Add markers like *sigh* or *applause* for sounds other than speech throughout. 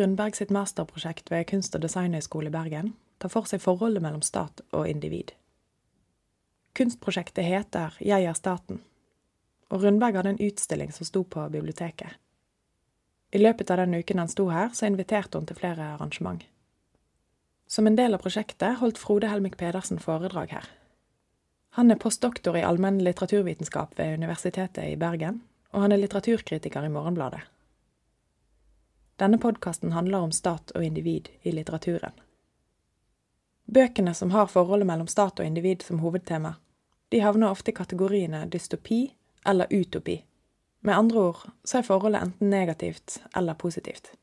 Rundberg sitt masterprosjekt ved Kunst- og designhøgskole i Bergen tar for seg forholdet mellom stat og individ. Kunstprosjektet heter Jeg er staten, og Rundberg hadde en utstilling som sto på biblioteket. I løpet av den uken han sto her, så inviterte hun til flere arrangement. Som en del av prosjektet holdt Frode Helmik Pedersen foredrag her. Han er postdoktor i allmenn litteraturvitenskap ved Universitetet i Bergen, og han er litteraturkritiker i Morgenbladet. Denne podkasten handler om stat og individ i litteraturen. Bøkene som har forholdet mellom stat og individ som hovedtema, de havner ofte i kategoriene dystopi eller utopi. Med andre ord så er forholdet enten negativt eller positivt.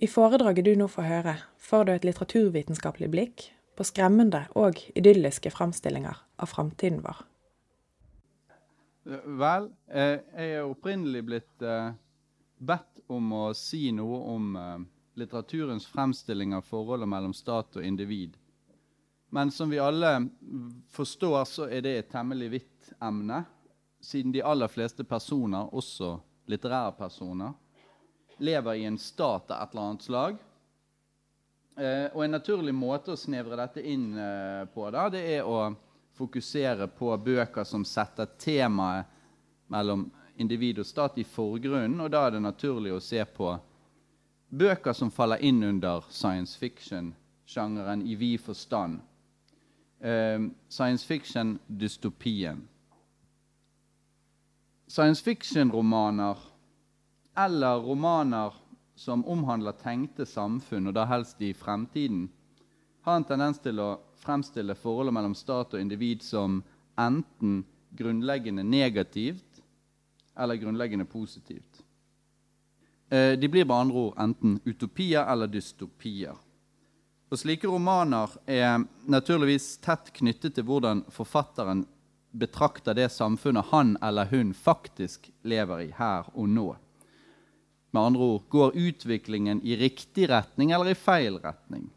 I foredraget du nå får høre, får du et litteraturvitenskapelig blikk på skremmende og idylliske framstillinger av framtiden vår. Vel, eh, jeg er opprinnelig blitt eh, bedt om å si noe om eh, litteraturens fremstilling av forholdet mellom stat og individ. Men som vi alle forstår, så er det et temmelig vidt emne, siden de aller fleste personer, også litterære personer, lever i en stat av et eller annet slag. Eh, og en naturlig måte å snevre dette inn eh, på da, det er å fokusere på bøker som setter temaet mellom individ og stat i forgrunnen. Og da er det naturlig å se på bøker som faller inn under science fiction-sjangeren i vid forstand. Eh, science fiction-dystopien. Science fiction-romaner eller romaner som omhandler tenkte samfunn, og da helst i fremtiden, har en tendens til å fremstille forholdet mellom stat og individ som enten grunnleggende negativt eller grunnleggende positivt. Eh, de blir med andre ord enten utopier eller dystopier. Og Slike romaner er naturligvis tett knyttet til hvordan forfatteren betrakter det samfunnet han eller hun faktisk lever i her og nå. Med andre ord går utviklingen i riktig retning eller i feil retning?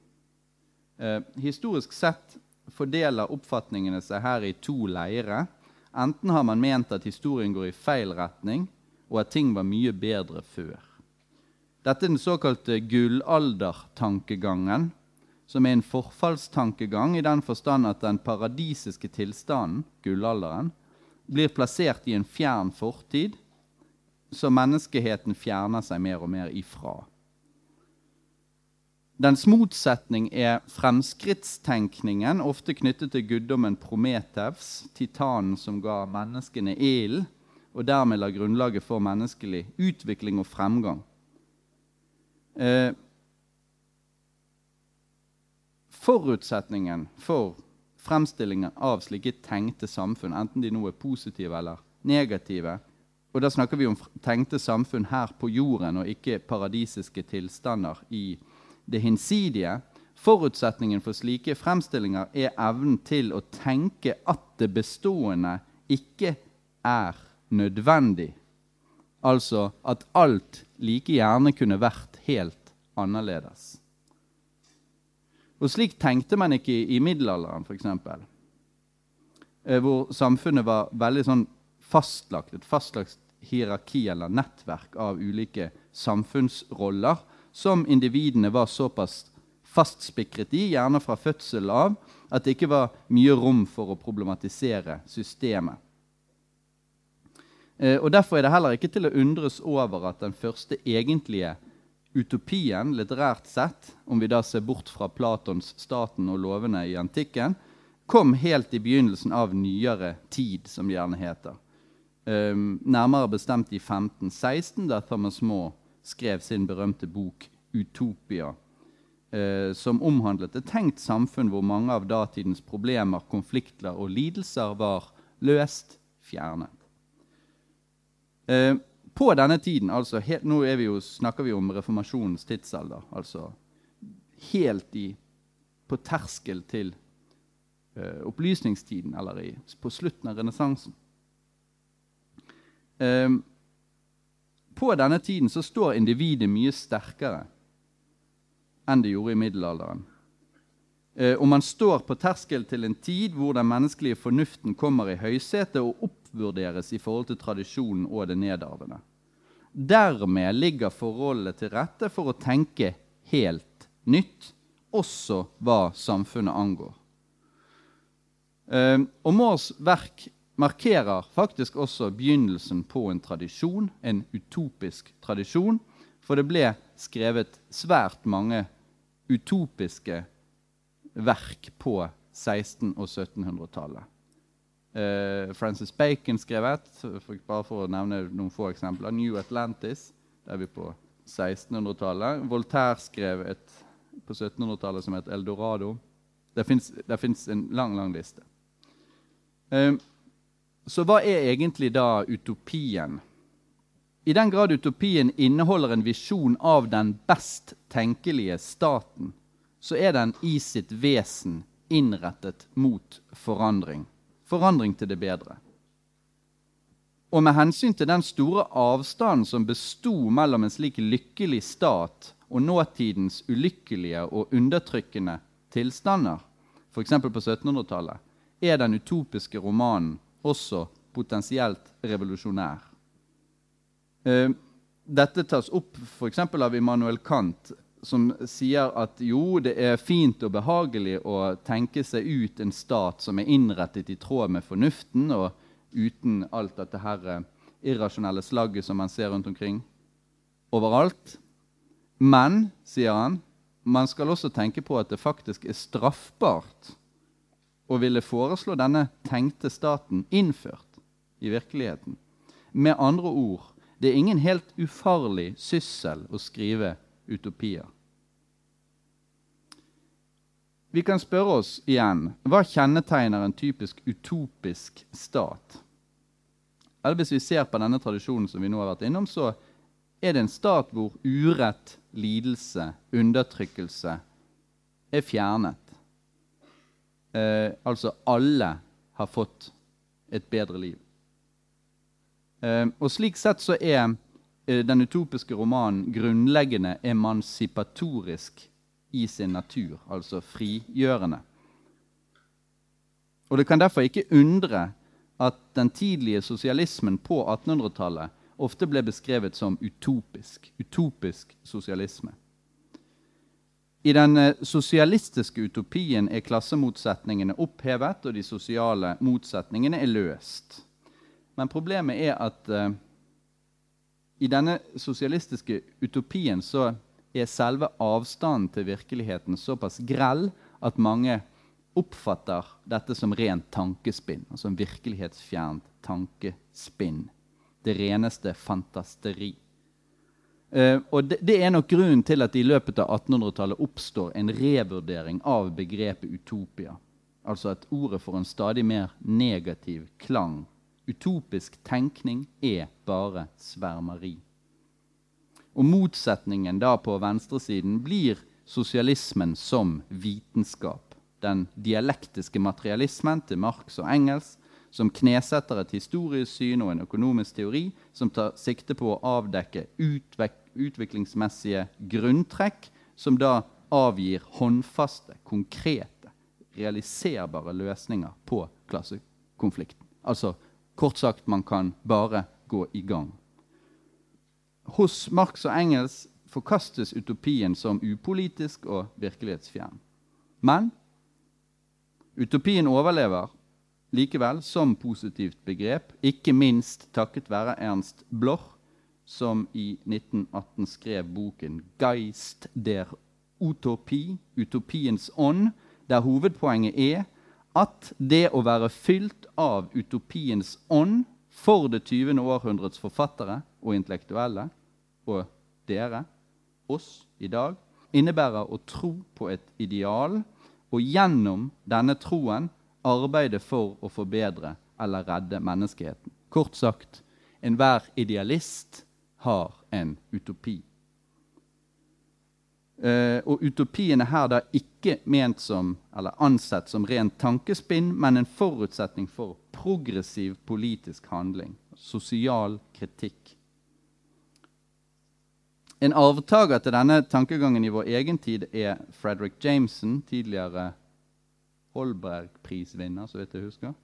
Eh, historisk sett fordeler oppfatningene seg her i to leire. Enten har man ment at historien går i feil retning, og at ting var mye bedre før. Dette er den såkalte gullaldertankegangen, som er en forfallstankegang i den forstand at den paradisiske tilstanden, gullalderen, blir plassert i en fjern fortid som menneskeheten fjerner seg mer og mer ifra. Dens motsetning er fremskrittstenkningen, ofte knyttet til guddommen Prometevs, titanen som ga menneskene ilden, og dermed la grunnlaget for menneskelig utvikling og fremgang. Eh, forutsetningen for fremstillingen av slike tenkte samfunn, enten de nå er positive eller negative, og da snakker vi om tenkte samfunn her på jorden, og ikke paradisiske tilstander i det hinsidige. Forutsetningen for slike fremstillinger er evnen til å tenke at det bestående ikke er nødvendig. Altså at alt like gjerne kunne vært helt annerledes. Og slik tenkte man ikke i, middelalderen, f.eks. Eh, hvor samfunnet var veldig sånn fastlagt, et fastlagt hierarki eller nettverk av ulike samfunnsroller som individene var såpass fastspikret i, gjerne fra fødsel av, at det ikke var mye rom for å problematisere systemet. Eh, og Derfor er det heller ikke til å undres over at den første egentlige utopien, litterært sett, om vi da ser bort fra Platons 'Staten og lovene' i antikken, kom helt i begynnelsen av nyere tid, som det gjerne heter. Um, nærmere bestemt i 1516, da Thomas More skrev sin berømte bok 'Utopia', eh, som omhandlet et tenkt samfunn hvor mange av datidens problemer, konflikter og lidelser var løst, fjernet. Eh, på denne tiden, altså helt, Nå vi jo, snakker vi om reformasjonens tidsalder. altså Helt i, på terskel til eh, opplysningstiden, eller i, på slutten av renessansen. Um, på denne tiden så står individet mye sterkere enn det gjorde i middelalderen. Uh, og man står på terskel til en tid hvor den menneskelige fornuften kommer i høysetet og oppvurderes i forhold til tradisjonen og det nedarvende. Dermed ligger forholdet til rette for å tenke helt nytt, også hva samfunnet angår. Eh, og Moores verk markerer faktisk også begynnelsen på en tradisjon, en utopisk tradisjon, for det ble skrevet svært mange utopiske verk på 1600- og 1700-tallet. Uh, Francis Bacon skrev et, bare for å nevne noen få eksempler. 'New Atlantis', der er vi på 1600-tallet. Voltaire skrev et på 1700-tallet som het 'Eldorado'. Det fins en lang, lang liste. Uh, så hva er egentlig da utopien? I den grad utopien inneholder en visjon av den best tenkelige staten, så er den i sitt vesen innrettet mot forandring forandring til det bedre. Og med hensyn til den store avstanden som besto mellom en slik lykkelig stat og nåtidens ulykkelige og undertrykkende tilstander, f.eks. på 1700-tallet, er den utopiske romanen også potensielt revolusjonær. Eh, dette tas opp f.eks. av Immanuel Kant som sier at jo, det er fint og behagelig å tenke seg ut en stat som er innrettet i tråd med fornuften, og uten alt dette her eh, irrasjonelle slagget som man ser rundt omkring overalt. Men, sier han, man skal også tenke på at det faktisk er straffbart å ville foreslå denne tenkte staten innført i virkeligheten. Med andre ord, det er ingen helt ufarlig syssel å skrive utopier. Vi kan spørre oss igjen hva kjennetegner en typisk utopisk stat? Eller hvis vi ser på denne tradisjonen som vi nå har vært innom, så er det en stat hvor urett, lidelse, undertrykkelse er fjernet. Eh, altså alle har fått et bedre liv. Eh, og slik sett så er Eh, den utopiske romanen grunnleggende emansipatorisk i sin natur, altså frigjørende. Og Det kan derfor ikke undre at den tidlige sosialismen på 1800-tallet ofte ble beskrevet som utopisk. Utopisk sosialisme. I den eh, sosialistiske utopien er klassemotsetningene opphevet, og de sosiale motsetningene er løst. Men problemet er at uh, i denne sosialistiske utopien så er selve avstanden til virkeligheten såpass grell at mange oppfatter dette som rent tankespinn. Altså en virkelighetsfjernt tankespinn. Det reneste fantasteri. Uh, og det, det, er nok grunnen til at det i løpet av 1800-tallet oppstår en revurdering av begrepet utopia. Altså at ordet får en stadig mer negativ klang Utopisk tenkning er bare svermeri. Og motsetningen da på venstresiden blir sosialismen som vitenskap. Den dialektiske materialismen til Marx og Engels, som knesetter et historisk syn og en økonomisk teori som tar sikte på å avdekke utviklingsmessige grunntrekk, som da avgir håndfaste, konkrete, realiserbare løsninger på klassekonflikten. Altså Kort sagt, man kan bare gå i gang. Hos Marx og Engels forkastes utopien som upolitisk og virkelighetsfjern. Men utopien overlever likevel som positivt begrep, ikke minst takket være Ernst Bloch, som i 1918 skrev boken 'Geist der utopi', utopiens ånd, der hovedpoenget er at det å være fylt av utopiens ånd for det 20. århundrets forfattere og intellektuelle, og dere, oss i dag, innebærer å tro på et ideal og gjennom denne troen arbeide for å forbedre eller redde menneskeheten. Kort sagt enhver idealist har en utopi. Uh, og utopien er her da ikke ment som, eller ansett som rent tankespinn, men en forutsetning for progressiv politisk handling. Sosial kritikk. En arvtaker til denne tankegangen i vår egen tid er Frederick Jameson, tidligere Holberg-prisvinner, så vidt jeg husker.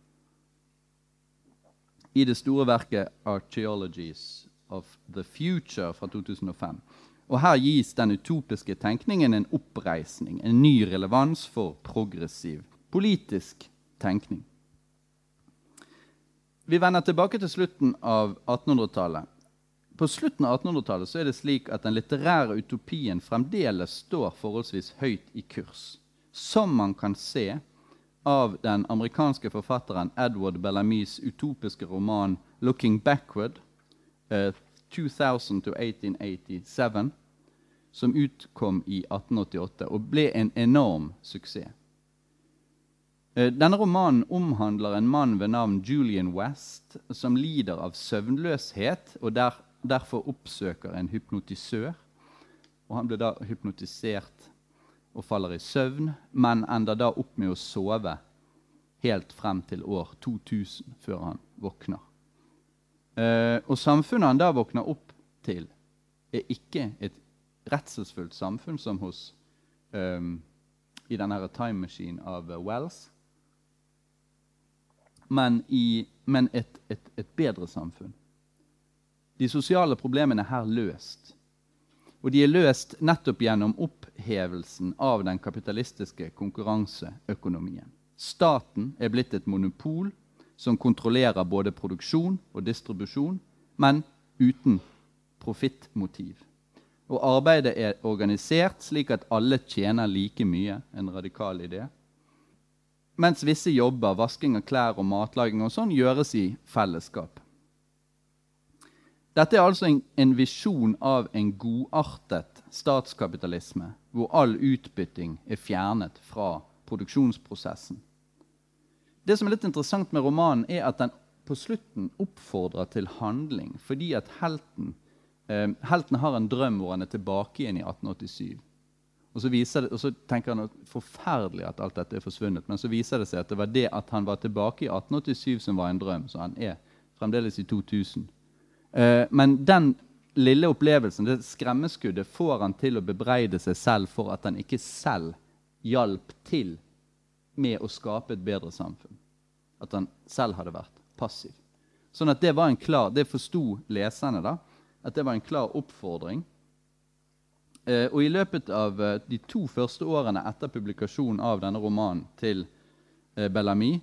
I det store verket 'Archaeologies' of the Future fra 2005. Og Her gis den utopiske tenkningen en oppreisning, en ny relevans for progressiv politisk tenkning. Vi vender tilbake til slutten av 1800-tallet. På slutten av 1800-tallet er det slik at den litterære utopien fremdeles står forholdsvis høyt i kurs. Som man kan se av den amerikanske forfatteren Edward Bellamys utopiske roman 'Looking Backward', uh, 2000 1887, som utkom i 1888 og ble en enorm suksess. Uh, denne romanen omhandler en mann ved navn Julian West som lider av søvnløshet og der, derfor oppsøker en hypnotisør. Og han blir da hypnotisert og faller i søvn, men ender da opp med å sove helt frem til år 2000 før han våkner. Eh, og samfunnet han da våkner opp til, er ikke et redselsfullt samfunn som hos um, i denne Time Machine av Wells, men, i, men et, et, et bedre samfunn. De sosiale problemene er her løst. Og de er løst nettopp gjennom opphevelsen av den kapitalistiske konkurranseøkonomien. Staten er blitt et monopol som kontrollerer både produksjon og distribusjon, men uten profittmotiv. Og arbeidet er organisert slik at alle tjener like mye. En radikal idé. Mens visse jobber, vasking av klær og matlaging og sånn, gjøres i fellesskap. Dette er altså en, en visjon av en godartet statskapitalisme, hvor all utbytting er fjernet fra produksjonsprosessen. Det som er litt interessant med romanen, er at den på slutten oppfordrer til handling, fordi at helten, eh, helten har en drøm hvor han er tilbake igjen i 1887. Og så, det, og så, tenker han at forferdelig at alt dette er forsvunnet. Men så viser det seg at det var det at han var tilbake i 1887 som var en drøm. Så han er fremdeles i 2000. Eh, men den lille opplevelsen, det skremmeskuddet, får han til å bebreide seg selv for at han ikke selv hjalp til med å skape et bedre samfunn. At han selv hadde vært passiv. Sånn at Det var en klar, det forsto leserne, da, at det var en klar oppfordring. Eh, og I løpet av eh, de to første årene etter publikasjonen av denne romanen til Bellamy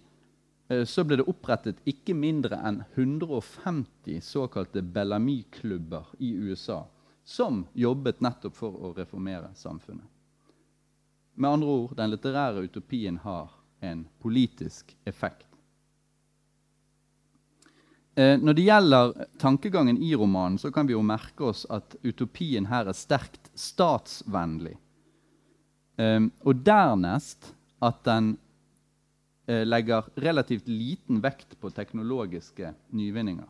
Eh, så ble det opprettet ikke mindre enn 150 såkalte Bellamy-klubber i USA som jobbet nettopp for å reformere samfunnet. Med andre ord den litterære utopien har en politisk effekt. Eh, når det gjelder tankegangen i romanen, så kan vi jo merke oss at utopien her er sterkt statsvennlig. Eh, og dernest at den Eh, legger relativt liten vekt på teknologiske nyvinninger.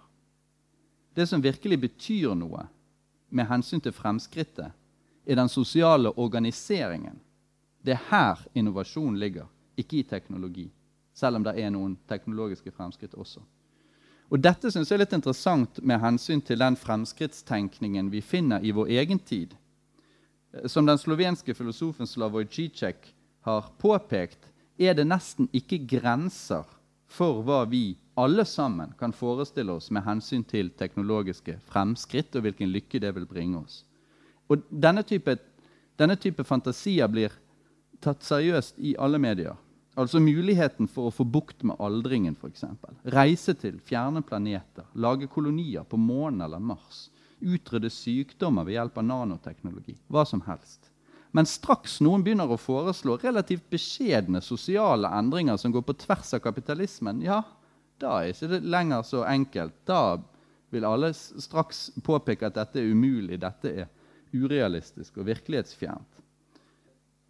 Det som virkelig betyr noe med hensyn til fremskrittet, er den sosiale organiseringen. Det er her innovasjon ligger, ikke i teknologi. Selv om det er noen teknologiske fremskritt også. Og Dette synes jeg er litt interessant med hensyn til den fremskrittstenkningen vi finner i vår egen tid. Som den slovenske filosofen Slavoj Zizek har påpekt, er det nesten ikke grenser for hva vi alle sammen kan forestille oss med hensyn til teknologiske fremskritt og hvilken lykke det vil bringe oss. Og denne type, denne type fantasier blir tatt seriøst i alle medier. Altså muligheten for å få bukt med aldringen, f.eks. Reise til fjerne planeter, lage kolonier på månen eller Mars. Utrydde sykdommer ved hjelp av nanoteknologi. Hva som helst. Men straks noen begynner å foreslå relativt beskjedne sosiale endringer som går på tvers av kapitalismen, ja, da er ikke det lenger så enkelt. Da vil alle straks påpeke at dette er umulig, dette er urealistisk og virkelighetsfjernt.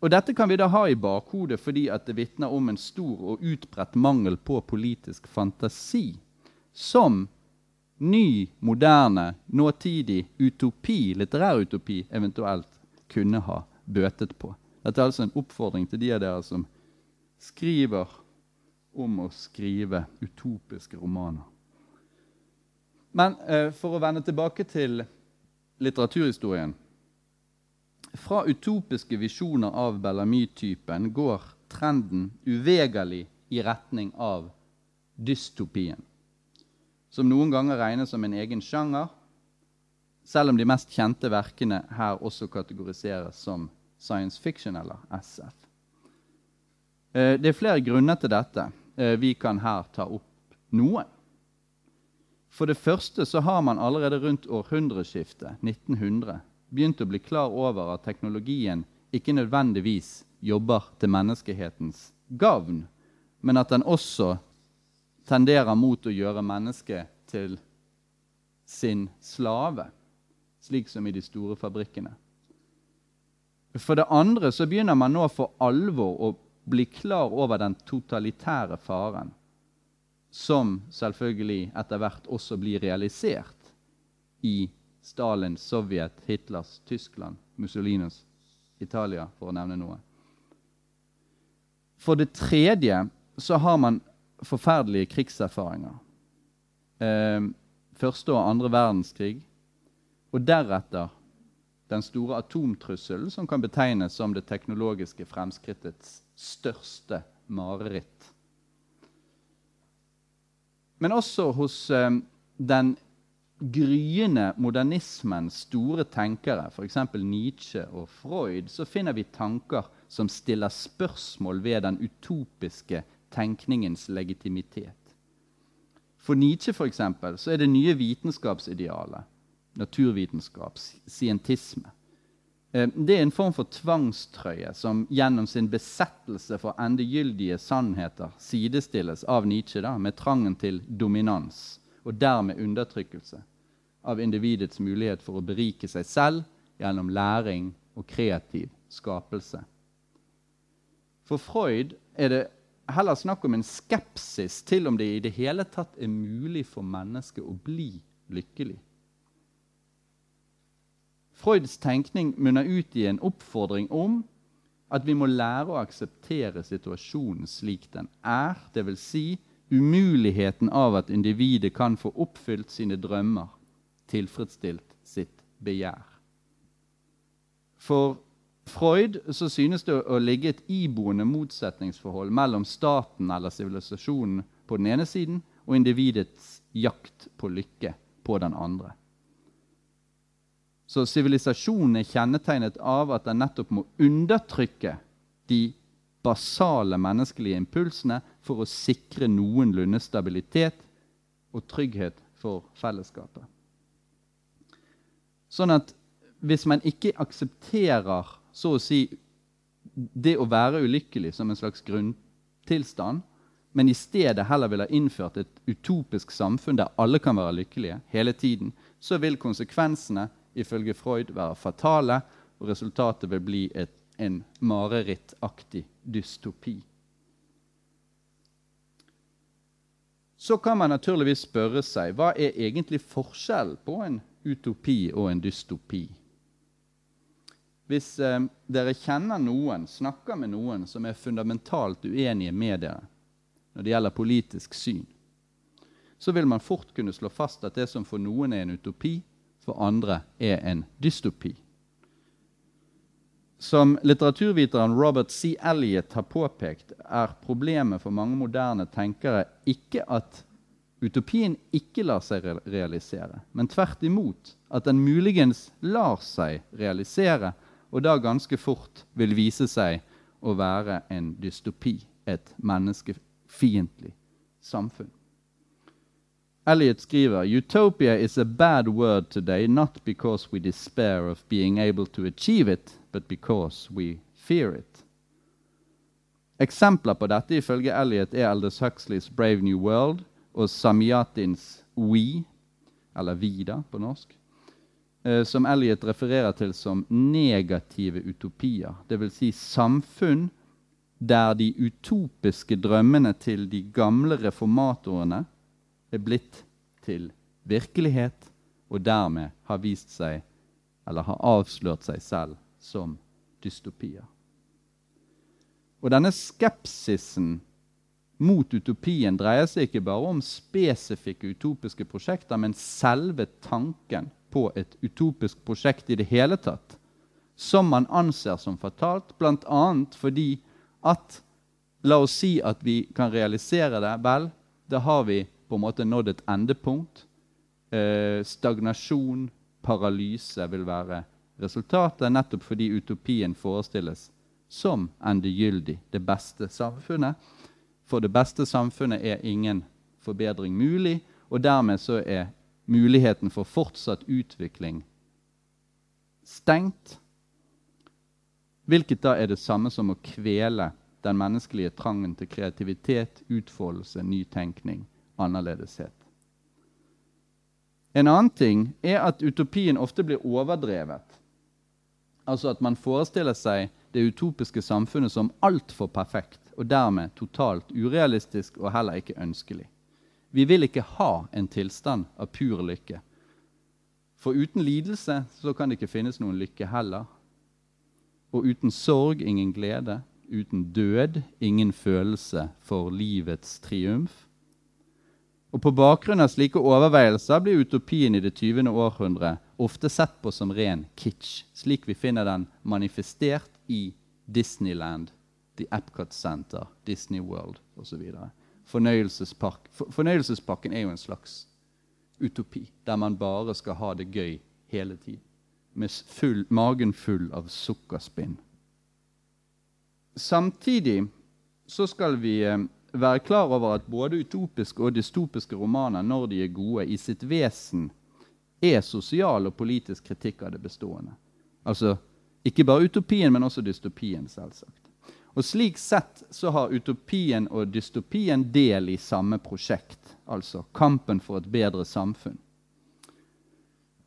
Og Dette kan vi da ha i bakhodet fordi at det vitner om en stor og utbredt mangel på politisk fantasi, som ny, moderne, nåtidig utopi, litterær utopi, eventuelt kunne ha bøtet på. Dette er altså en oppfordring til de av dere som skriver om å skrive utopiske romaner. Men eh, for å vende tilbake til litteraturhistorien Fra utopiske visjoner av Bellamy-typen går trenden uvegerlig i retning av dystopien, som noen ganger regnes som en egen sjanger, selv om de mest kjente verkene her også kategoriseres som science fiction eller SF. Eh, det er flere grunner til dette. Eh, vi kan her ta opp noen. For det første så har man allerede rundt århundreskiftet, 1900, begynt å bli klar over at teknologien ikke nødvendigvis jobber til menneskehetens gavn, men at den også tenderer mot å gjøre mennesket til sin slave, slik som i de store fabrikkene. For det andre så begynner man nå for alvor å bli klar over den totalitære faren, som selvfølgelig etter hvert også blir realisert i Stalins Sovjet, Hitlers Tyskland, Mussolinos Italia, for å nevne noe. For det tredje så har man forferdelige krigserfaringer. Eh, første og andre verdenskrig. Og deretter den store atomtrusselen, som kan betegnes som det teknologiske fremskrittets største mareritt. Men også hos eh, den gryende modernismens store tenkere, f.eks. Nietzsche og Freud, så finner vi tanker som stiller spørsmål ved den utopiske tenkningens legitimitet. For Nietzsche for eksempel, så er det nye vitenskapsidealet naturvitenskap, scientisme. Eh, det er en form for tvangstrøye som gjennom sin besettelse for endegyldige sannheter sidestilles av Nietzsche da, med trangen til dominans og dermed undertrykkelse av individets mulighet for å berike seg selv gjennom læring og kreativ skapelse. For Freud er det heller snakk om en skepsis til om det i det hele tatt er mulig for mennesket å bli lykkelig. Freuds tenkning munner ut i en oppfordring om at vi må lære å akseptere situasjonen slik den er, dvs. Si, umuligheten av at individet kan få oppfylt sine drømmer, tilfredsstilt sitt begjær. For Freud så synes det å ligge et iboende motsetningsforhold mellom staten eller sivilisasjonen på den ene siden og individets jakt på lykke på den andre. Så sivilisasjonen er kjennetegnet av at den nettopp må undertrykke de basale menneskelige impulsene for å sikre noenlunde stabilitet og trygghet for fellesskapet. Sånn at hvis man ikke aksepterer så å si det å være ulykkelig som en slags grunntilstand, men i stedet heller ville ha innført et utopisk samfunn der alle kan være lykkelige hele tiden, så vil konsekvensene ifølge Freud være fatale, og resultatet vil bli et, en marerittaktig dystopi. Så kan man naturligvis spørre seg hva er egentlig forskjellen på en utopi og en dystopi? Hvis eh, dere kjenner noen, snakker med noen som er fundamentalt uenige med dere når det gjelder politisk syn, så vil man fort kunne slå fast at det som for noen er en utopi, for andre er en dystopi. Som litteraturviteren Robert C. Elliot har påpekt, er problemet for mange moderne tenkere ikke at utopien ikke lar seg realisere, men tvert imot at den muligens lar seg realisere, og da ganske fort vil vise seg å være en dystopi, et menneskefiendtlig samfunn. Elliot skriver Utopia is a bad word today, not because we despair of being able to achieve it, but because we fear it. Eksempler på dette ifølge Elliot er Aldous Huxleys Brave New World og Samyatins We, eller Vida på norsk, eh, som Elliot refererer til som negative utopier. Dvs. Si samfunn der de utopiske drømmene til de gamle reformatorene er blitt til virkelighet og dermed har vist seg, eller har avslørt seg selv, som dystopier. Og denne skepsisen mot utopien dreier seg ikke bare om spesifikke utopiske prosjekter, men selve tanken på et utopisk prosjekt i det hele tatt, som man anser som fatalt, bl.a. fordi at La oss si at vi kan realisere det. Vel, da har vi på en måte nådd et endepunkt. Eh, stagnasjon, paralyse vil være resultatet, nettopp fordi utopien forestilles som endegyldig det beste samfunnet. For det beste samfunnet er ingen forbedring mulig, og dermed så er muligheten for fortsatt utvikling stengt. Hvilket da er det samme som å kvele den menneskelige trangen til kreativitet, utfoldelse, nytenkning, annerledeshet. En annen ting er at utopien ofte blir overdrevet. Altså at man forestiller seg det utopiske samfunnet som altfor perfekt og dermed totalt urealistisk og heller ikke ønskelig. Vi vil ikke ha en tilstand av pur lykke. For uten lidelse så kan det ikke finnes noen lykke heller. Og uten sorg ingen glede. Uten død ingen følelse for livets triumf. Og På bakgrunn av slike overveielser blir utopien i det 20. århundre ofte sett på som ren kitsch, slik vi finner den manifestert i Disneyland, The Epcot Center, Disney World osv. Fornøyelsespark. For, fornøyelsesparken er jo en slags utopi, der man bare skal ha det gøy hele tiden. Med full, magen full av sukkerspinn. Samtidig så skal vi eh, være klar over at både utopiske og dystopiske romaner, når de er gode, i sitt vesen er sosial og politisk kritikk av det bestående. Altså ikke bare utopien, men også dystopien, selvsagt. Og Slik sett så har utopien og dystopien del i samme prosjekt, altså kampen for et bedre samfunn.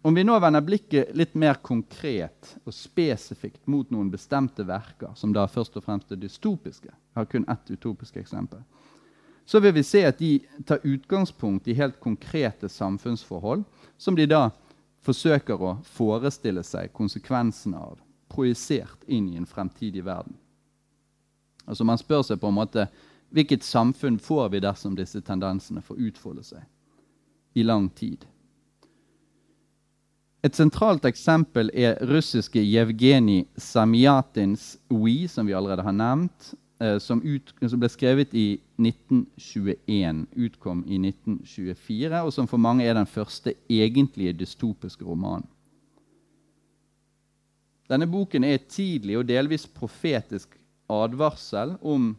Om vi nå vender blikket litt mer konkret og spesifikt mot noen bestemte verker, som da først og fremst er dystopiske, jeg har kun ett utopisk eksempel, så vil vi se at de tar utgangspunkt i helt konkrete samfunnsforhold, som de da forsøker å forestille seg konsekvensene av, projisert inn i en fremtidig verden. Altså Man spør seg på en måte hvilket samfunn får vi dersom disse tendensene får utfolde seg i lang tid. Et sentralt eksempel er russiske Jevgenij Samjatins We, som vi allerede har nevnt, eh, som, ut, som, ble skrevet i 1921, utkom i 1924, og som for mange er den første egentlige dystopiske romanen. Denne boken er et tidlig og delvis profetisk advarsel om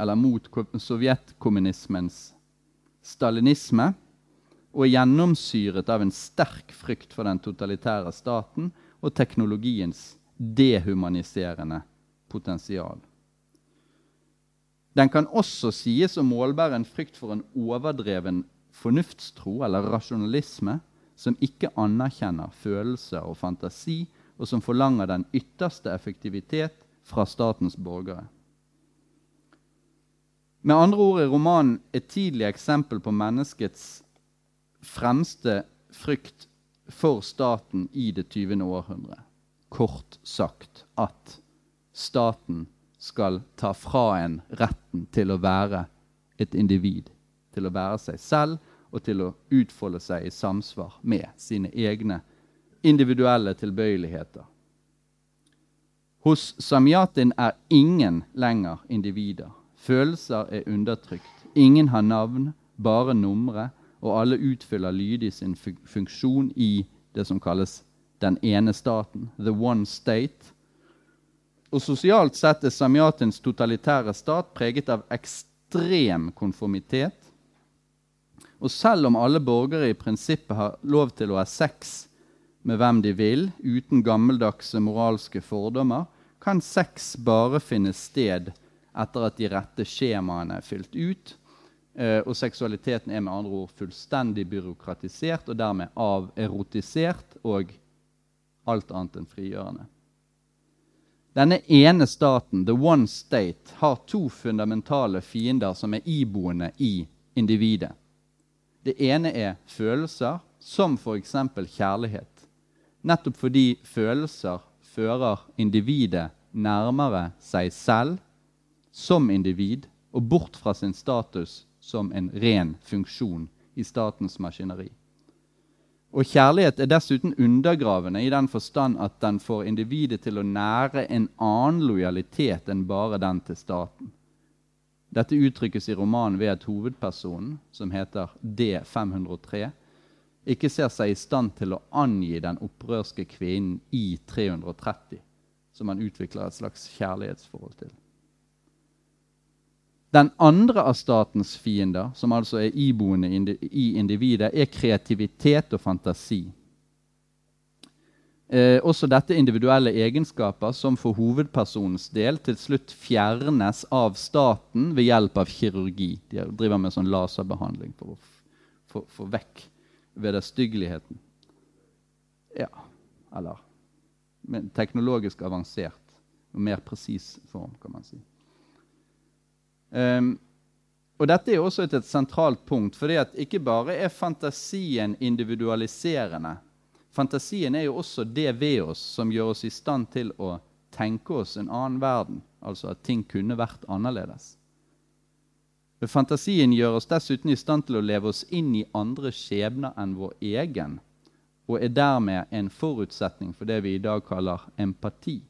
eller mot sovjetkommunismens stalinisme og gjennomsyret av en sterk frykt for den totalitære staten og teknologiens dehumaniserende potensial. Den kan også sies å målbære en frykt for en overdreven fornuftstro eller rasjonalisme som ikke anerkjenner følelser og fantasi, og som forlanger den ytterste effektivitet fra statens borgere. Med andre ord er romanen et tidlig eksempel på menneskets fremste frykt for staten i det 20. århundre. Kort sagt at staten skal ta fra en retten til å være et individ, til å være seg selv og til å utfolde seg i samsvar med sine egne individuelle tilbøyeligheter. Hos samyatin er ingen lenger individer. Følelser er undertrykt. Ingen har navn, bare numre, og alle utfyller lydig sin funksjon i det som kalles den ene staten, the one state, og sosialt sett er Samyatins totalitære stat preget av ekstrem konformitet. Og selv om alle borgere i prinsippet har lov til å ha sex med hvem de vil, uten gammeldagse moralske fordommer, kan sex bare finne sted etter at de rette skjemaene er fylt ut. Eh, og seksualiteten er med andre ord fullstendig byråkratisert og dermed averotisert og alt annet enn frigjørende. Denne ene staten, the one state, har to fundamentale fiender som er iboende i individet. Det ene er følelser, som f.eks. kjærlighet. Nettopp fordi følelser fører individet nærmere seg selv som individ og bort fra sin status som en ren funksjon i statens maskineri. Og kjærlighet er dessuten undergravende i den forstand at den får individet til å nære en annen lojalitet enn bare den til staten. Dette uttrykkes i romanen ved at hovedpersonen, som heter D503, ikke ser seg i stand til å angi den opprørske kvinnen i 330, som han utvikler et slags kjærlighetsforhold til. Den andre av statens fiender, som altså er iboende i individet, er kreativitet og fantasi. Eh, også dette individuelle egenskaper som for hovedpersonens del til slutt fjernes av staten ved hjelp av kirurgi. De driver med sånn laserbehandling for å få vekk vederstyggeligheten. Ja, eller teknologisk avansert og mer presis form, kan man si. Um, og dette er også et, et sentralt punkt, for ikke bare er fantasien individualiserende. Fantasien er jo også det ved oss som gjør oss i stand til å tenke oss en annen verden, altså at ting kunne vært annerledes. Fantasien gjør oss dessuten i stand til å leve oss inn i andre skjebner enn vår egen, og er dermed en forutsetning for det vi i dag kaller empati.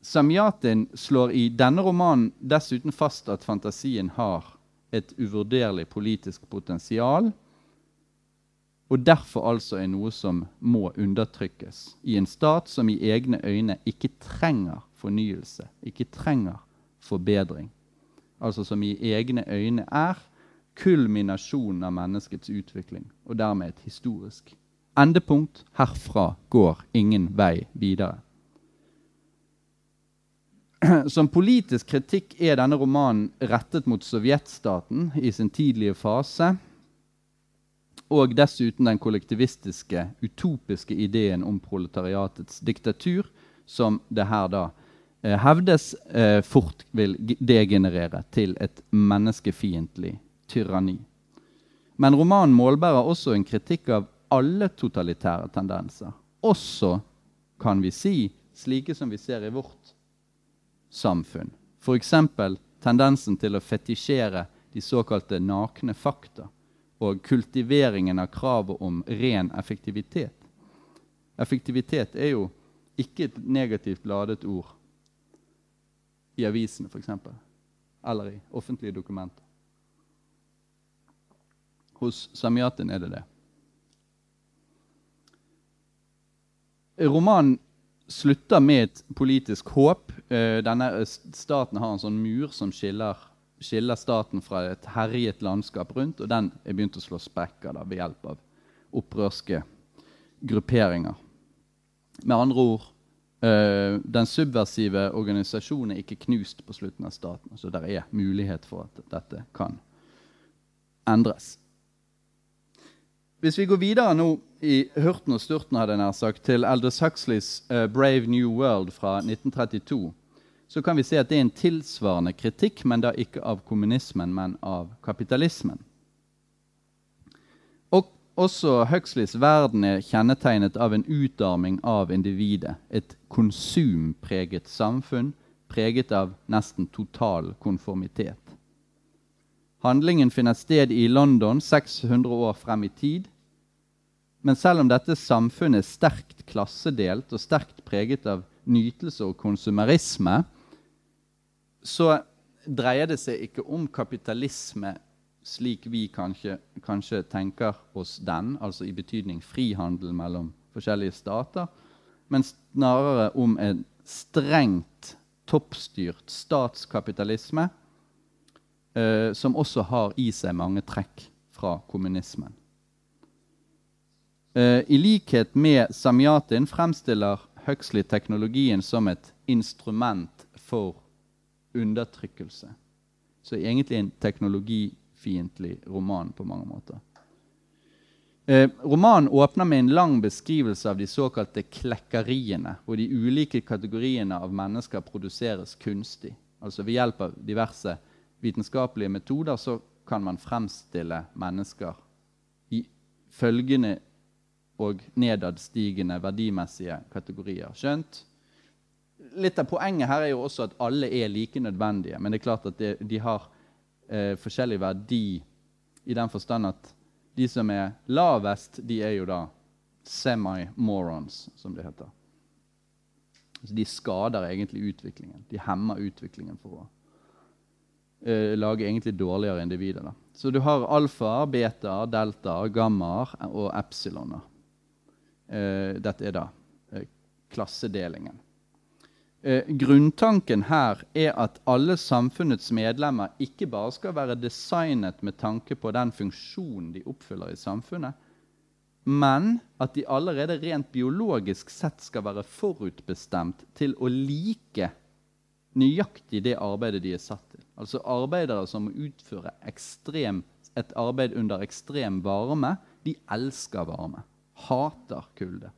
Samyatin slår i denne romanen dessuten fast at fantasien har et uvurderlig politisk potensial, og derfor altså er noe som må undertrykkes i en stat som i egne øyne ikke trenger fornyelse, ikke trenger forbedring. Altså som i egne øyne er kulminasjonen av menneskets utvikling, og dermed et historisk endepunkt. Herfra går ingen vei videre. *clears throat* Som politisk kritikk er denne romanen rettet mot sovjetstaten i sin tidlige fase. Og dessuten den kollektivistiske, utopiske ideen om proletariatets diktatur, som det her da eh, hevdes eh, fort vil degenerere til et menneskefiendtlig tyranni. Men romanen målbærer også en kritikk av alle totalitære tendenser. Også, kan vi si, slike som vi ser i vårt samfunn. F.eks. tendensen til å fetisjere de såkalte nakne fakta og kultiveringen av kravet om ren effektivitet. Effektivitet er jo ikke et negativt ladet ord i avisene f.eks. eller i offentlige dokumenter. Hos Samyatin er det det. Romanen slutter med et politisk håp. Uh, denne Staten har en sånn mur som skiller, skiller, staten fra et herjet landskap rundt, og den er begynt å slå sprekker da, ved hjelp av opprørske grupperinger. Med andre ord uh, den subversive organisasjonen er ikke knust på slutten av staten. Så det er mulighet for at dette kan endres. Hvis vi går videre nå i hurten og sturten hadde jeg nær sagt, til Aldous Huxleys uh, 'Brave New World' fra 1932, så kan vi se at det er en tilsvarende kritikk, men da ikke av kommunismen, men av kapitalismen. Og også Huxleys verden er kjennetegnet av en utarming av individet. Et konsumpreget samfunn preget av nesten total konformitet. Handlingen finner sted i London 600 år frem i tid. Men selv om dette samfunnet er sterkt klassedelt og sterkt preget av nytelse og konsumerisme, så dreier det seg ikke om kapitalisme slik vi kanskje, kanskje tenker oss den, altså i betydning frihandel mellom forskjellige stater, men snarere om en strengt toppstyrt statskapitalisme eh, som også har i seg mange trekk fra kommunismen. Eh, I likhet med Samyatin fremstiller Huxley teknologien som et instrument for undertrykkelse. Så egentlig en teknologifiendtlig roman på mange måter. Eh, romanen åpner med en lang beskrivelse av de såkalte klekkeriene, hvor de ulike kategoriene av mennesker produseres kunstig. Altså Ved hjelp av diverse vitenskapelige metoder så kan man fremstille mennesker i følgende og nedadstigende verdimessige kategorier. Skjønt? Litt av poenget her er jo også at alle er like nødvendige. Men det er klart at de, de har eh, forskjellig verdi i den forstand at de som er lavest, de er jo da semi-morons, som det heter. Så de skader egentlig utviklingen. De hemmer utviklingen for å eh, lage egentlig dårligere individer. Da. Så du har alfaer, betaer, deltaer, gammaer og epsiloner. Eh, dette er da eh, klassedelingen. Eh, grunntanken her er at alle samfunnets medlemmer ikke bare skal være designet med tanke på den funksjonen de oppfyller i samfunnet, men at de allerede rent biologisk sett skal være forutbestemt til å like nøyaktig det arbeidet de er satt til. Altså arbeidere som må utføre ekstrem, et arbeid under ekstrem varme, de elsker varme. Hater kulde.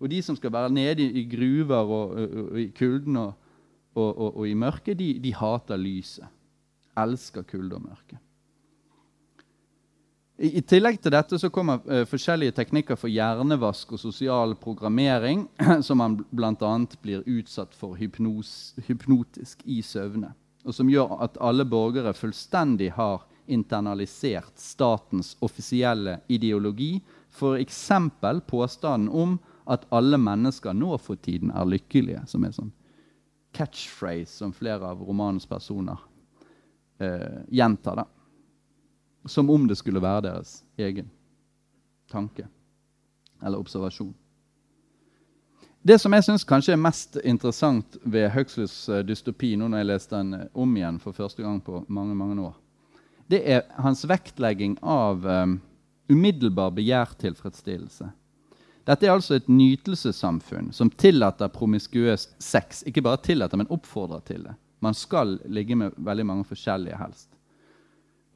Og de som skal være nede i, gruver og, og, og i kulden og, og, i mørket, de, de hater lyset. Elsker kulde og mørke. I, I, tillegg til dette så kommer uh, forskjellige teknikker for hjernevask og sosial programmering, *clears throat* som man bl.a. blir utsatt for hypnos, hypnotisk i søvne. Og som gjør at alle borgere fullstendig har internalisert statens offisielle ideologi, f.eks. påstanden om at alle mennesker nå for tiden er lykkelige, som er sånn catchphrase som flere av romanens personer eh, gjentar. da. Som om det skulle være deres egen tanke eller observasjon. Det som jeg syns kanskje er mest interessant ved Huxleys eh, dystopi, nå når jeg leste den eh, om igjen for første gang på mange mange år, det er hans vektlegging av um, umiddelbar begjærtilfredsstillelse. Dette er altså et nytelsessamfunn som tillater promiskuøs sex. Ikke bare tillater, men oppfordrer til det. Man skal ligge med veldig mange forskjellige helst.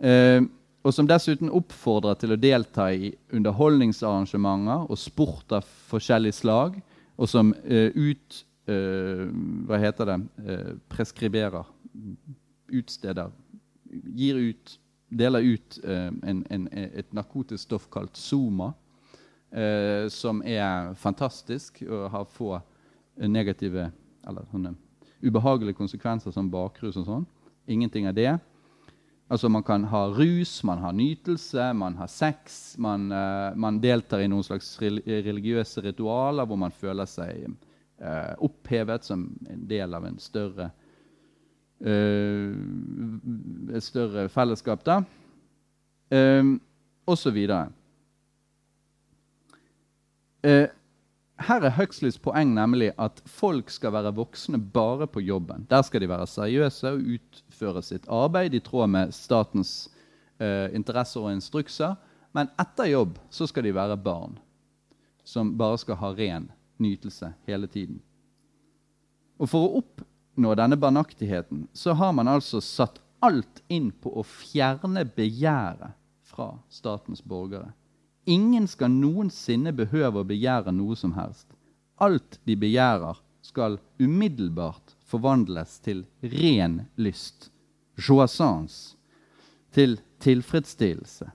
Eh, og som dessuten oppfordrer til å delta i underholdningsarrangementer og sport av forskjellig slag, og som eh, ut Eh, Hva heter det? Uh, preskriberer. Utsteder. Gir ut Deler ut en, en, et narkotisk stoff kalt Zoma, som er fantastisk og har få negative eller sånne ubehagelige konsekvenser som bakrus og sånn. Ingenting av det. Altså Man kan ha rus, man har nytelse, man har sex. Man, uh, man deltar i noen slags religiøse ritualer hvor man føler seg uh, opphevet som en del av en større uh, et større fellesskap. da, uh, Og så videre. Uh, her er Huxleys poeng nemlig at folk skal være voksne bare på jobben. Der skal de være seriøse og utføre sitt arbeid i tråd med statens eh, interesser og instrukser. Men etter jobb så skal de være barn som bare skal ha ren nytelse hele tiden. Og For å oppnå denne barnaktigheten så har man altså satt alt inn på å fjerne begjæret fra statens borgere. Ingen skal noensinne behøve å begjære noe som helst. Alt de begjærer, skal umiddelbart forvandles til ren lyst, joissance, til tilfredsstillelse.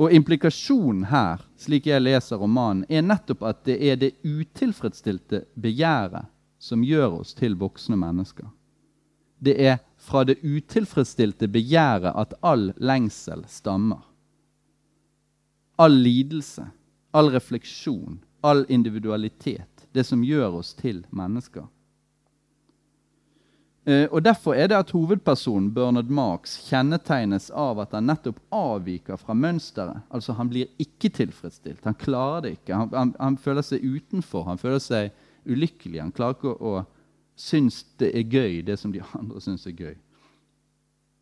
Og implikasjonen her, slik jeg leser romanen, er nettopp at det er det utilfredsstilte begjæret som gjør oss til voksne mennesker. Det er fra det utilfredsstilte begjæret at all lengsel stammer all lidelse, all refleksjon, all individualitet. Det som gjør oss til mennesker. Eh, og Derfor er det at hovedpersonen Bernard Marx kjennetegnes av at han nettopp avviker fra mønsteret. Altså Han blir ikke tilfredsstilt. Han klarer det ikke. Han, han, han føler seg utenfor. Han føler seg ulykkelig. Han klarer ikke å, å synes det er gøy, det som de andre syns er gøy.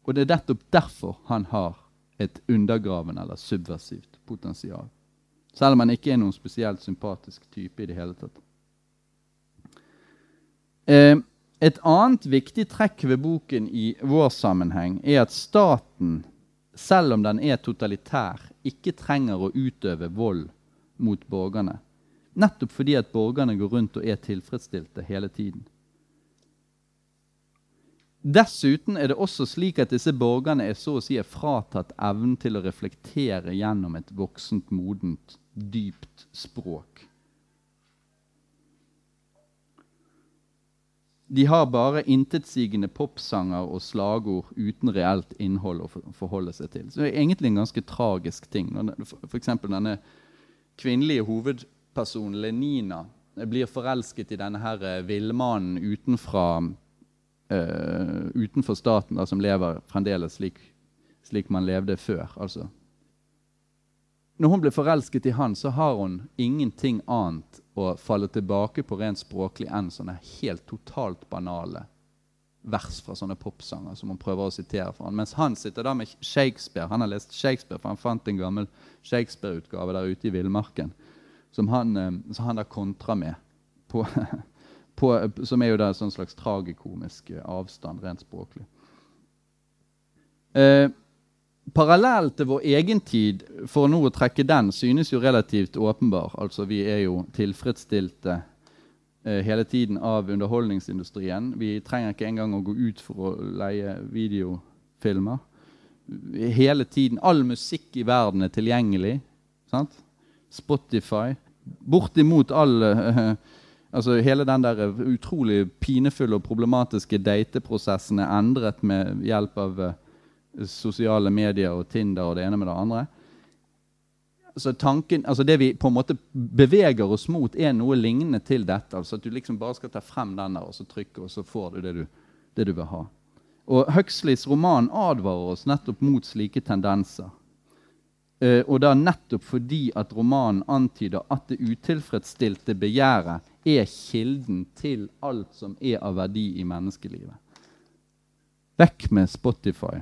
Og det er nettopp derfor han har et undergravende eller subversivt potensial. Selv om han ikke er noen spesielt sympatisk type i det hele tatt. Eh, et annet viktig trekk ved boken i vår sammenheng er at staten, selv om den er totalitær, ikke trenger å utøve vold mot borgerne. Nettopp fordi at borgerne går rundt og er tilfredsstilte hele tiden. Dessuten er det også slik at disse borgerne er så å si fratatt evnen til å reflektere gjennom et voksent, modent, dypt språk. De har bare intetsigende popsanger og slagord uten reelt innhold å forholde seg til. Så det er egentlig en ganske tragisk ting. F.eks. denne kvinnelige hovedpersonen Lenina blir forelsket i denne her villmannen utenfra uh, utenfor staten, da, som lever fremdeles slik, slik man levde før. altså. Når hun blir forelsket i han, så har hun ingenting annet å falle tilbake på rent språklig enn sånne helt totalt banale vers fra sånne popsanger som hun prøver å sitere fra. Mens han sitter da med Shakespeare. Han har lest Shakespeare, for han fant en gammel Shakespeare-utgave der ute i villmarken som han, eh, som han da kontrer med. På, *laughs* på, som er jo da en slags tragikomisk eh, avstand rent språklig. Eh, Parallell til vår egen tid, for nå å trekke den, synes jo relativt åpenbar. Altså, Vi er jo tilfredsstilte eh, hele tiden av underholdningsindustrien. Vi trenger ikke engang å gå ut for å leie videofilmer. Hele tiden. All musikk i verden er tilgjengelig. Sant? Spotify. Bortimot all eh, Altså Hele den der utrolig pinefulle og problematiske dateprosessen er endret med hjelp av uh, sosiale medier og Tinder og det ene med det andre. Så tanken, altså Det vi på en måte beveger oss mot, er noe lignende til dette. altså At du liksom bare skal ta frem den der og så trykke, og så får du det du, det du vil ha. Og Huxleys roman advarer oss nettopp mot slike tendenser. Uh, og da nettopp fordi at romanen antyder at det utilfredsstilte begjæret er kilden til alt som er av verdi i menneskelivet. Vekk med Spotify.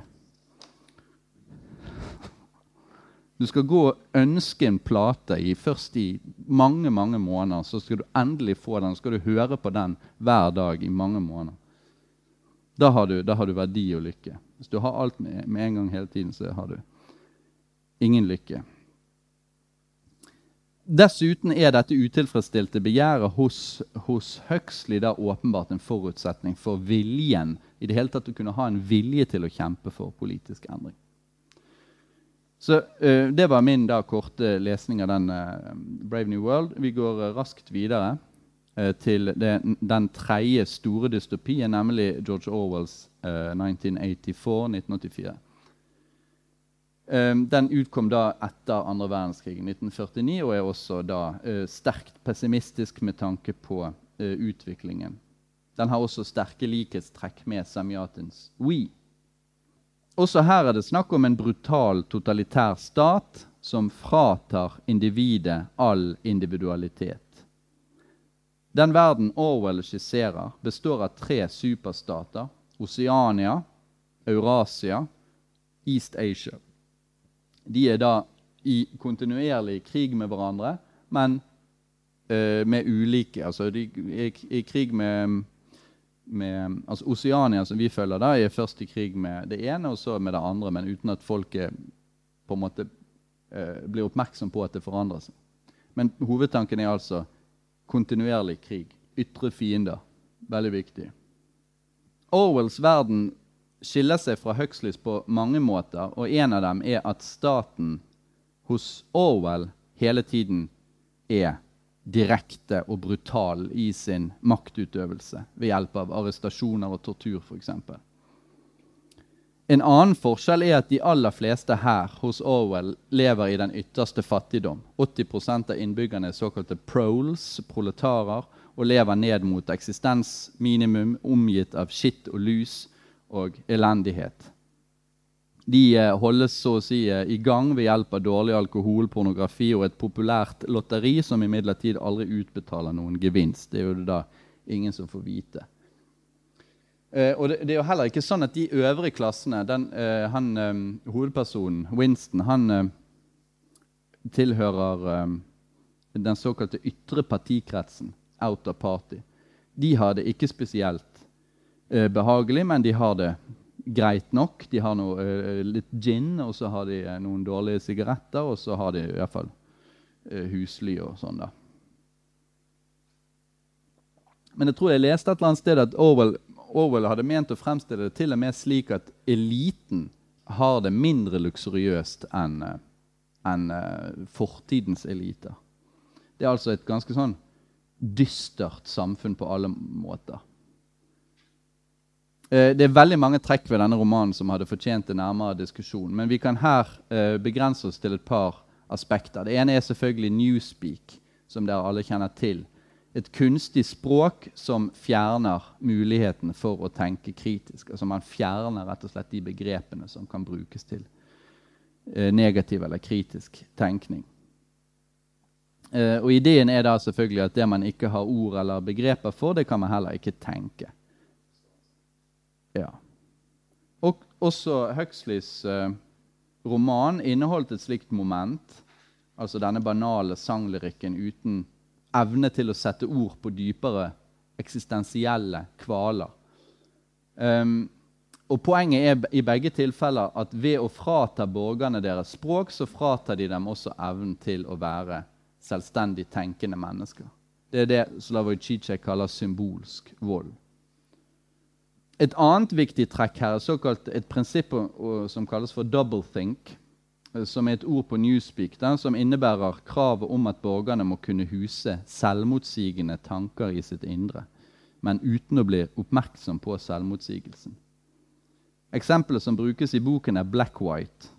Du skal gå og ønske en plate i, først i mange mange måneder. Så skal du endelig få den. Så skal du høre på den hver dag i mange måneder. Da har du, da har du verdi og lykke. Hvis du har alt med, med, en gang hele tiden, så har du ingen lykke. Dessuten er dette utilfredsstilte begjæret hos, hos Huxley da åpenbart en forutsetning for viljen i det hele tatt å kunne ha en vilje til å kjempe for politisk endring. Så uh, Det var min da korte lesning av den uh, Brave New World. Vi går uh, raskt videre til det, den tredje store dystopien, nemlig George Orwells 1984, 1984. Um, den utkom da etter andre verdenskrig, 1949, og er også da sterkt pessimistisk med tanke på utviklingen. Den har også sterke likhetstrekk med Samjatins We. Også her er det snakk om en brutal, totalitær stat som fratar individet all individualitet. Den verden Orwell skisserer, består av tre superstater. Oceania, Eurasia, East Asia. De er da i kontinuerlig krig med hverandre, men uh, med ulike Altså de er i krig med med, altså Oseania, som vi følger, da, er først i krig med det ene og så med det andre, men uten at folket på en måte uh, blir oppmerksom på at det forandrer seg. Men hovedtanken er altså kontinuerlig krig. Ytre fiender. Veldig viktig. Orwells verden skiller seg fra Huxleys på mange måter, og en av dem er at staten hos Orwell hele tiden er direkte og brutal i sin maktutøvelse ved hjelp av arrestasjoner og tortur f.eks. En annen forskjell er at de aller fleste her hos Orwell lever i den ytterste fattigdom. 80% av innbyggerne er såkalte proles, proletarer, og lever ned mot eksistensminimum, omgitt av skitt og lus og elendighet. De eh, holdes så å si eh, i gang ved hjelp av dårlig alkohol, pornografi og et populært lotteri som imidlertid aldri utbetaler noen gevinst. Det er jo det da ingen som får vite. Eh, og det, det, er jo heller ikke sånn at de øvrige klassene den, eh, han, eh, Hovedpersonen, Winston, han eh, tilhører den såkalte ytre partikretsen, out of party. De har det ikke spesielt behagelig, men de har det greit nok. De har noe, eh, litt gin, og så har de eh, noen dårlige sigaretter, og så har de i hvert fall uh, husly og sånn. da. Men jeg tror jeg leste et eller annet sted at Orwell, Orwell hadde ment å fremstille det til og med slik at eliten har det mindre luksuriøst enn en, fortidens eliter. Det er altså et ganske sånn dystert samfunn på alle måter. Eh, det er veldig mange trekk ved denne romanen som hadde fortjent en nærmere diskusjon. Men vi kan her uh, begrense oss til et par aspekter. Det ene er selvfølgelig Newspeak, som dere alle kjenner til. et kunstig språk som fjerner muligheten for å tenke kritisk. Altså Man fjerner rett og slett de begrepene som kan brukes til eh, negativ eller kritisk tenkning. Eh, og Ideen er da selvfølgelig at det man ikke har ord eller begreper for, det kan man heller ikke tenke. Ja. Og også Huxleys eh, roman inneholdt et slikt moment. Altså denne banale sanglyrikken uten evne til å sette ord på dypere eksistensielle kvaler. Um, og Poenget er i begge tilfeller at ved å frata borgerne deres språk, så fratar de dem også evnen til å være selvstendig tenkende mennesker. Det er det Slavoj Zizek kaller symbolsk vold. Et annet viktig trekk her er såkalt et prinsipp som kalles for double think, eh, som er et ord på Newspeak, der, som innebærer kravet om at borgerne må kunne huse selvmotsigende tanker i sitt indre, men uten å bli oppmerksom på selvmotsigelsen. Eksempelet som brukes i boken, er black-white.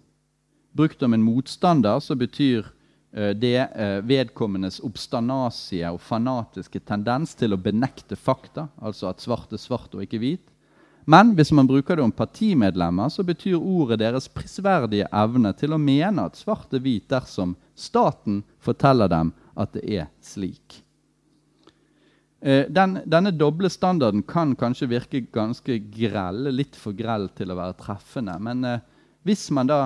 Brukt om en motstander så betyr Eh, det eh, vedkommendes obstanasie og fanatiske tendens til å benekte fakta, altså at svart er svart og ikke hvit. Men hvis man bruker det om partimedlemmer, så betyr ordet deres prisverdige evne til å mene at svart er hvit dersom staten forteller dem at det er slik. Eh, den, denne doble standarden kan kanskje virke ganske grell, litt for grell til å være treffende. Men eh, hvis man da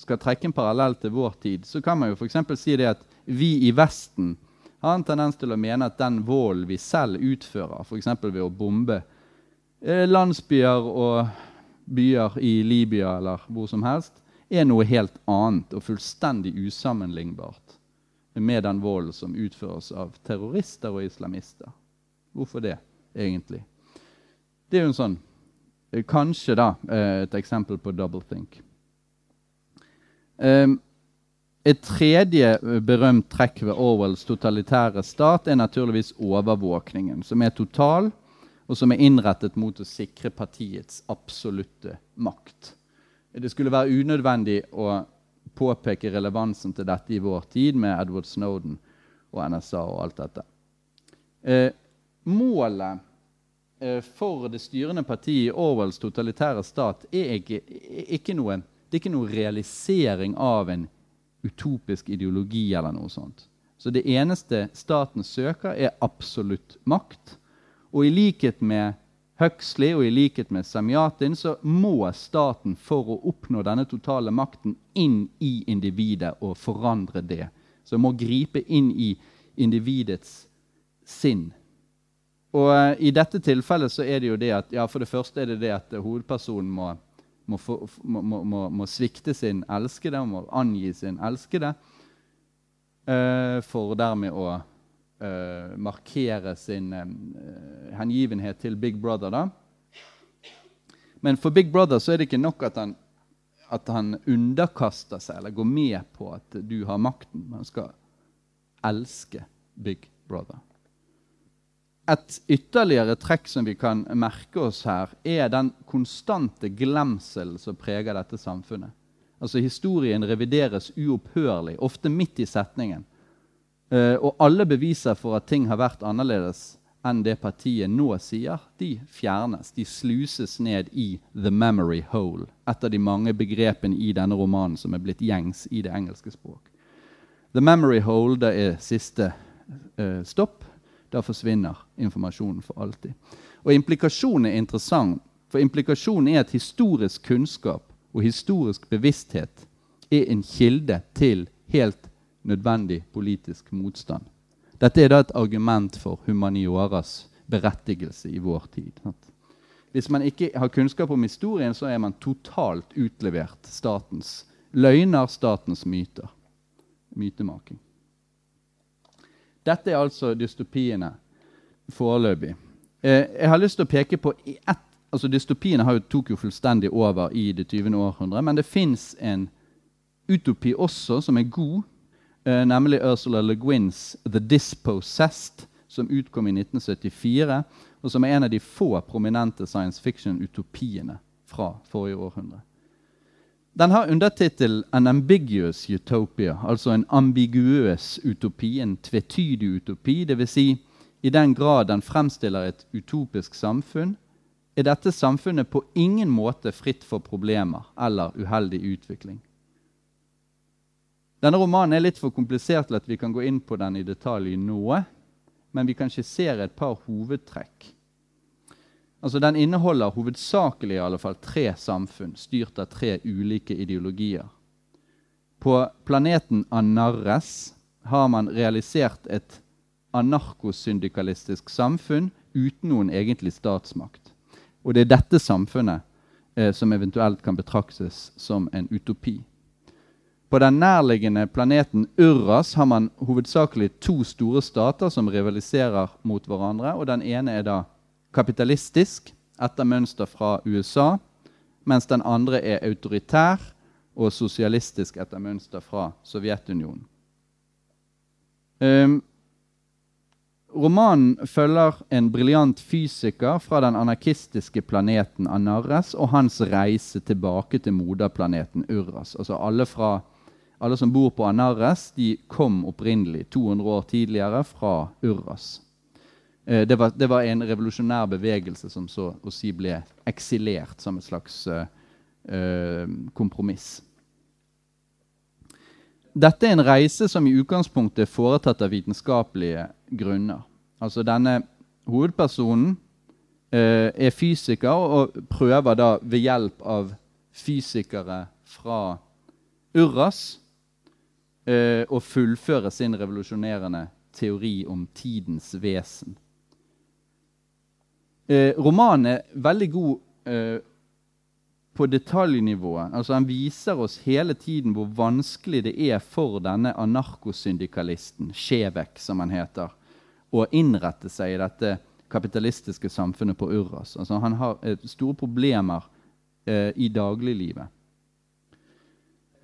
skal trekke en parallell til vår tid, så kan man jo f.eks. si det at vi i Vesten har en tendens til å mene at den volden vi selv utfører, f.eks. ved å bombe landsbyer og byer i Libya eller hvor som helst, er noe helt annet og fullstendig usammenlignbart med den volden som utføres av terrorister og islamister. Hvorfor det, egentlig? Det er jo en sånn eh, Kanskje da eh, et eksempel på double think. Et tredje eh, berømt trekk ved Orwells totalitære stat er naturligvis overvåkningen, som er total, og som er innrettet mot å sikre partiets absolutte makt. Det skulle være unødvendig å påpeke relevansen til dette i vår tid med Edward Snowden og NSA og alt dette. Eh, målet eh, for det styrende partiet i Orwells totalitære stat er ikke, ikke noe det er ikke noe realisering av en utopisk ideologi eller noe sånt. Så det eneste staten søker, er absolutt makt. Og i likhet med Huxley og i likhet med Samyatin så må staten for å oppnå denne totale makten inn i individet og forandre det. Så må gripe inn i individets sinn. Og uh, I dette tilfellet så er det jo det at ja, for det første er det det at hovedpersonen må må, få, må, må, svikte sin elskede, må angi sin elskede, uh, for dermed å uh, markere sin uh, hengivenhet til Big Brother. da. Men for Big Brother så er det ikke nok at han, at han underkaster seg eller går med på at du har makten. Man skal elske Big Brother. Et ytterligere trekk som vi kan merke oss her, er den konstante glemselen som preger dette samfunnet. Altså Historien revideres uopphørlig, ofte midt i setningen. Uh, og alle beviser for at ting har vært annerledes enn det partiet nå sier, de fjernes. De sluses ned i the memory hole, et av de mange begrepene i denne romanen som er blitt gjengs i det engelske språk. The memory hole det er siste uh, stopp da forsvinner informasjonen for alltid. Og implikasjonen er interessant, for implikasjonen er at historisk kunnskap og historisk bevissthet er en kilde til helt nødvendig politisk motstand. Dette er da et argument for humanioras berettigelse i vår tid. Hvis man ikke har kunnskap om historien, så er man totalt utlevert statens løgner, statens myter. Mytemaking. Dette er altså dystopiene foreløpig. Eh, jeg har lyst til å peke på ett altså Dystopiene jo, tok jo fullstendig over i det 20. århundre, men det fins en utopi også som er god, nemlig Ursula Le Guins 'The Dispossessed', som utkom i 1974, og som er en av de få prominente science fiction-utopiene fra forrige århundre. Den har undertittel 'An ambiguous utopia', altså en ambiguøs utopi, en tvetydig utopi. Dvs. Si, i den grad den fremstiller et utopisk samfunn, er dette samfunnet på ingen måte fritt for problemer eller uheldig utvikling. Denne romanen er litt for komplisert til at vi kan gå inn på den i detalj nå, men vi kan skissere et par hovedtrekk. Altså, Den inneholder hovedsakelig i alle fall tre samfunn, styrt av tre ulike ideologier. På planeten Anarres har man realisert et anarkosyndikalistisk samfunn uten noen egentlig statsmakt. Og det er dette samfunnet eh, som eventuelt kan betraktes som en utopi. På den nærliggende planeten Urras har man hovedsakelig to store stater som rivaliserer mot hverandre. og Den ene er da kapitalistisk, etter mønster fra USA, mens den andre er autoritær og sosialistisk etter mønster fra Sovjetunionen. Um, romanen følger en briljant fysiker fra den anarkistiske planeten Anarres og hans reise tilbake til moderplaneten Urras. Altså alle, fra, alle som bor på Anarres, de kom opprinnelig 200 år tidligere fra Urras. Eh, det var, det var, en revolusjonær bevegelse som så å si ble eksilert som et slags uh, kompromiss. Dette er en reise som i utgangspunktet er foretatt av vitenskapelige grunner. Altså denne hovedpersonen uh, er fysiker og prøver da ved hjelp av fysikere fra Urras å fullføre sin revolusjonerende teori om tidens vesen. Eh, romanen er veldig god eh, på detaljnivået. Altså Han viser oss hele tiden hvor vanskelig det er for denne anarkosyndikalisten, Skjevek, som han heter, å innrette seg i dette kapitalistiske samfunnet på Urras. Altså Han har eh, store problemer eh, i dagliglivet.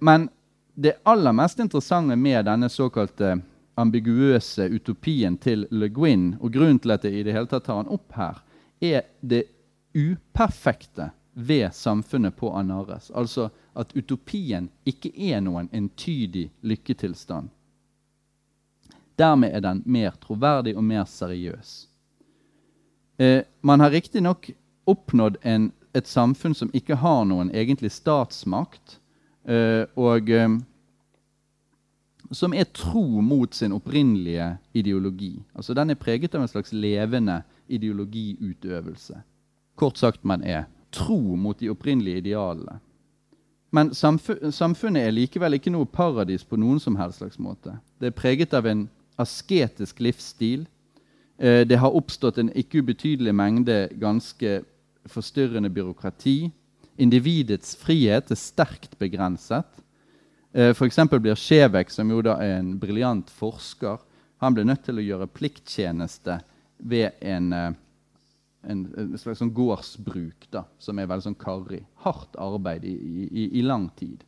Men det aller mest interessante med denne såkalte ambiguøse utopien til Le Guin, og grunnen til at jeg i det hele tatt tar han opp her, er det uperfekte ved samfunnet på Anares. Altså at utopien ikke er noen entydig lykketilstand. Dermed er den mer troverdig og mer seriøs. Eh, man har riktignok oppnådd en, et samfunn som ikke har noen egentlig statsmakt, og eh, som er tro mot sin opprinnelige ideologi. Altså Den er preget av en slags levende ideologiutøvelse. Kort sagt, man er tro mot de opprinnelige idealene. Men samfunnet er likevel ikke noe paradis på noen som helst slags måte. Det er preget av en asketisk livsstil. Eh, det har oppstått en ikke ubetydelig mengde ganske forstyrrende byråkrati. Individets frihet er sterkt begrenset. Eh, F.eks. blir Skjevek, som jo da er en briljant forsker, han blir nødt til å gjøre plikttjeneste ved en, eh, en, slags sånn gårdsbruk da, som er veldig sånn karrig. Hardt arbeid i, i, i, lang tid.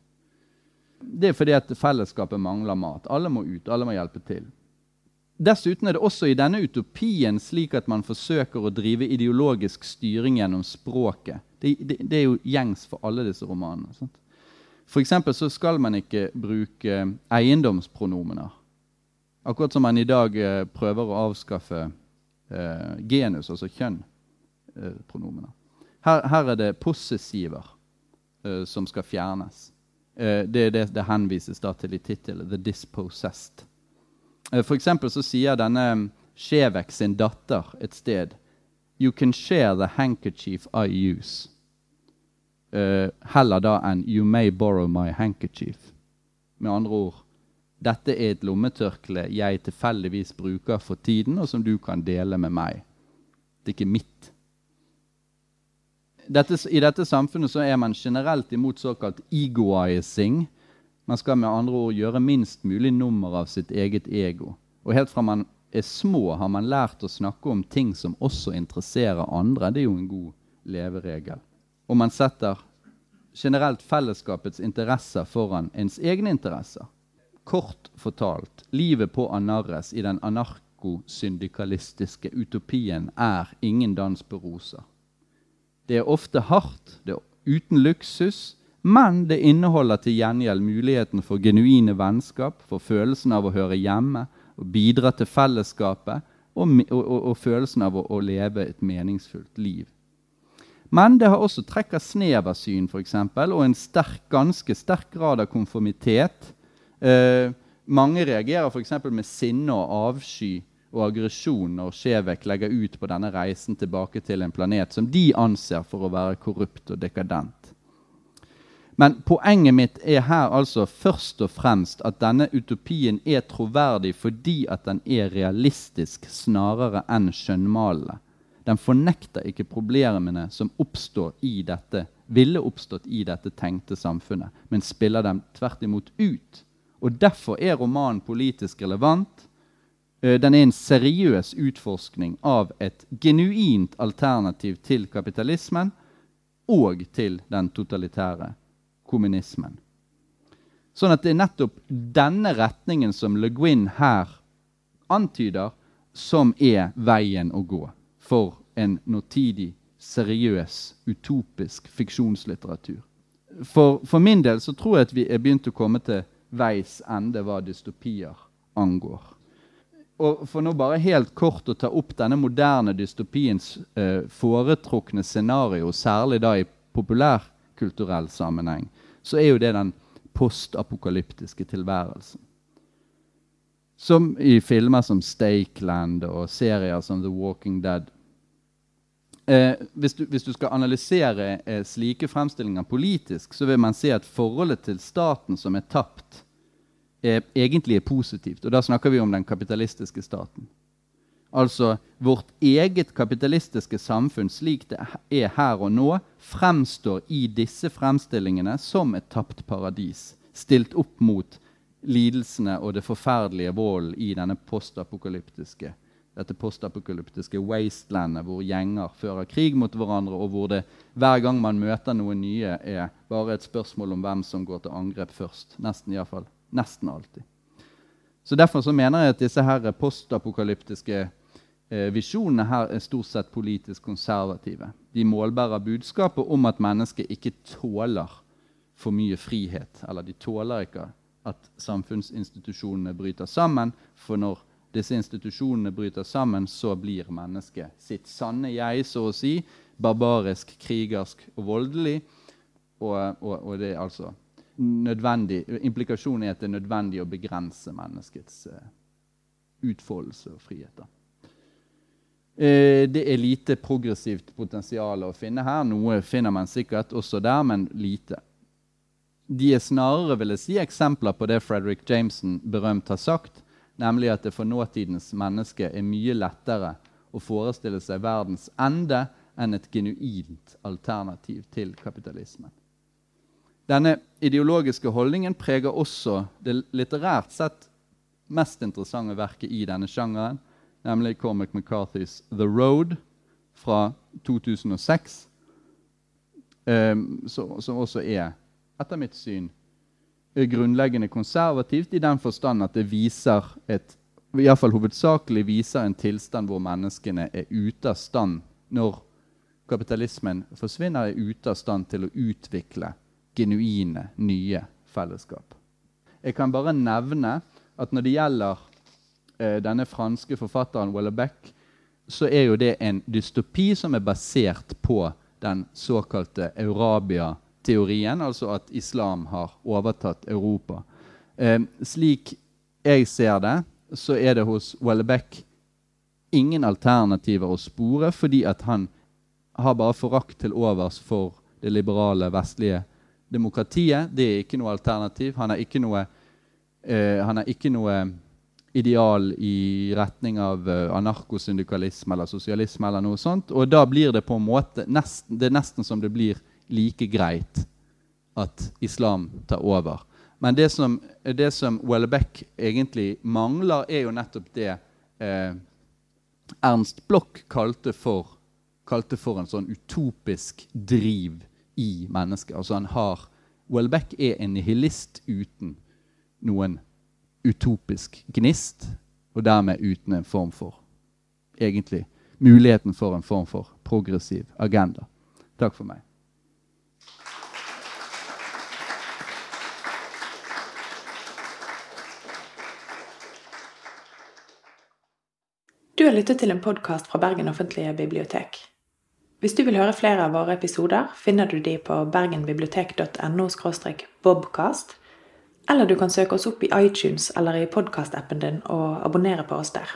Det er fordi at fellesskapet mangler mat. Alle må ut, alle må hjelpe til. Dessuten er det også i denne utopien slik at man forsøker å drive ideologisk styring gjennom språket. Det, det, er jo gjengs for alle disse romanene. Sant? For så skal man ikke bruke eiendomspronomener. Akkurat som man i dag eh, prøver å avskaffe eh, genus, altså kjønn-pronomene. Eh, her, her, er det possessiver eh, som skal fjernes. Eh, det det det henvises da til i tittelen 'The Dispossessed'. For eksempel så sier denne Skjevek sin datter et sted You can share the handkerchief I use. Uh, heller da enn 'You may borrow my handkerchief'. Med andre ord dette er et lommetørkle jeg tilfeldigvis bruker for tiden, og som du kan dele med meg. Det er ikke mitt. Dette, I dette samfunnet så er man generelt imot såkalt egoizing. Man skal med andre ord gjøre minst mulig nummer av sitt eget ego. Og helt fra man er små, har man lært å snakke om ting som også interesserer andre. Det er jo en god leveregel. Og man setter generelt fellesskapets interesser foran ens egne interesser. Kort fortalt, livet på Anarres i den anarkosyndikalistiske utopien er ingen dans på roser. Det er ofte hardt, det er uten luksus, Men det inneholder til gjengjeld muligheten for genuine vennskap, for følelsen av å høre hjemme, å bidra til fellesskapet og, og, og, og følelsen av å, å, leve et meningsfullt liv. Men det har også trekk av sneversyn eksempel, og en sterk, ganske sterk grad av konformitet. Eh, mange reagerer f.eks. med sinne og avsky og aggresjon når Skjevek legger ut på denne reisen tilbake til en planet som de anser for å være korrupt og dekadent. Men poenget mitt er her altså først og fremst at denne utopien er troverdig fordi at den er realistisk snarere enn skjønnmalende. Den fornekter ikke problemene som oppstår i dette, ville oppstått i dette tenkte samfunnet, men spiller dem tvert imot ut. Og Derfor er romanen politisk relevant. Eh, den er en seriøs utforskning av et genuint alternativ til kapitalismen og til den totalitære kommunismen. Sånn at det er nettopp denne retningen som Le Guin her antyder, som er veien å gå for en nåtidig, seriøs, utopisk fiksjonslitteratur. For, for, min del så tror jeg at vi er begynt å komme til veis ende hva dystopier angår. Og For nå bare helt kort å ta opp denne moderne dystopiens eh, foretrukne scenario, særlig da i populærkulturell sammenheng, så er jo det den postapokalyptiske tilværelsen. Som i filmer som Stakeland og serier som The Walking Dead. Eh, hvis, du, hvis, du, skal analysere eh, slike fremstillinger politisk, så vil man se at forholdet til staten som er tapt, er, egentlig er positivt. Og da snakker vi om den kapitalistiske staten. Altså vårt eget kapitalistiske samfunn slik det er her og nå, fremstår i disse fremstillingene som et tapt paradis, stilt opp mot lidelsene og det forferdelige volden i denne postapokalyptiske dette postapokalyptiske wastelandet hvor gjenger fører krig mot hverandre, og hvor det hver gang man møter noen nye, er bare et spørsmål om hvem som går til angrep først. Nesten, i fall. Nesten alltid. Så Derfor så mener jeg at disse her postapokalyptiske eh, visjonene her er stort sett politisk konservative. De målbærer budskapet om at mennesket ikke tåler for mye frihet. Eller de tåler ikke at samfunnsinstitusjonene bryter sammen. For når disse institusjonene bryter sammen, så blir mennesket sitt sanne jeg, så å si. Barbarisk, krigersk og voldelig. Og, og, og det er altså nødvendig, Implikasjonen er at det er nødvendig å begrense menneskets uh, utfoldelse og friheter. Eh, det er lite progressivt potensial å finne her. Noe finner man sikkert også der, men lite. De er snarere vil jeg si, eksempler på det Frederick Jameson berømt har sagt, nemlig at det for nåtidens menneske er mye lettere å forestille seg verdens ende enn et genuint alternativ til kapitalismen. Denne ideologiske holdningen preger også det litterært sett mest interessante verket i denne sjangeren, nemlig Cormac McCarthys 'The Road' fra 2006, um, som også er, etter mitt syn, grunnleggende konservativt i den forstand at det viser et iallfall hovedsakelig viser en tilstand hvor menneskene er ute av stand når kapitalismen forsvinner, er ute av stand til å utvikle genuine, nye fellesskap. Jeg kan bare nevne at når det gjelder eh, denne franske forfatteren Wellebeck, så er jo det en dystopi som er basert på den såkalte Eurabia-teorien, altså at islam har overtatt Europa. Eh, slik jeg ser det, så er det hos Wellebeck ingen alternativer å spore, fordi at han har bare forakt til overs for det liberale, vestlige demokratiet. Det er ikke noe alternativ. Han har ikke noe, eh, han har ikke noe ideal i retning av uh, anarkosyndikalisme eller sosialisme. eller noe sånt, Og da blir det på en måte nesten, det er nesten som det blir like greit at islam tar over. Men det som, det som Wellebeck egentlig mangler, er jo nettopp det eh, Ernst Bloch kalte for, kalte for en sånn utopisk driv i mennesket. Altså han har Welbeck er en nihilist uten noen utopisk gnist, og dermed uten en form for egentlig muligheten for en form for progressiv agenda. Takk for meg. Du har lyttet til en podkast fra Bergen offentlige bibliotek. Hvis du vil høre flere av våre episoder, finner du de på bergenbibliotek.no bobcast, eller du kan søke oss opp i iTunes eller i podkastappen din og abonnere på oss der.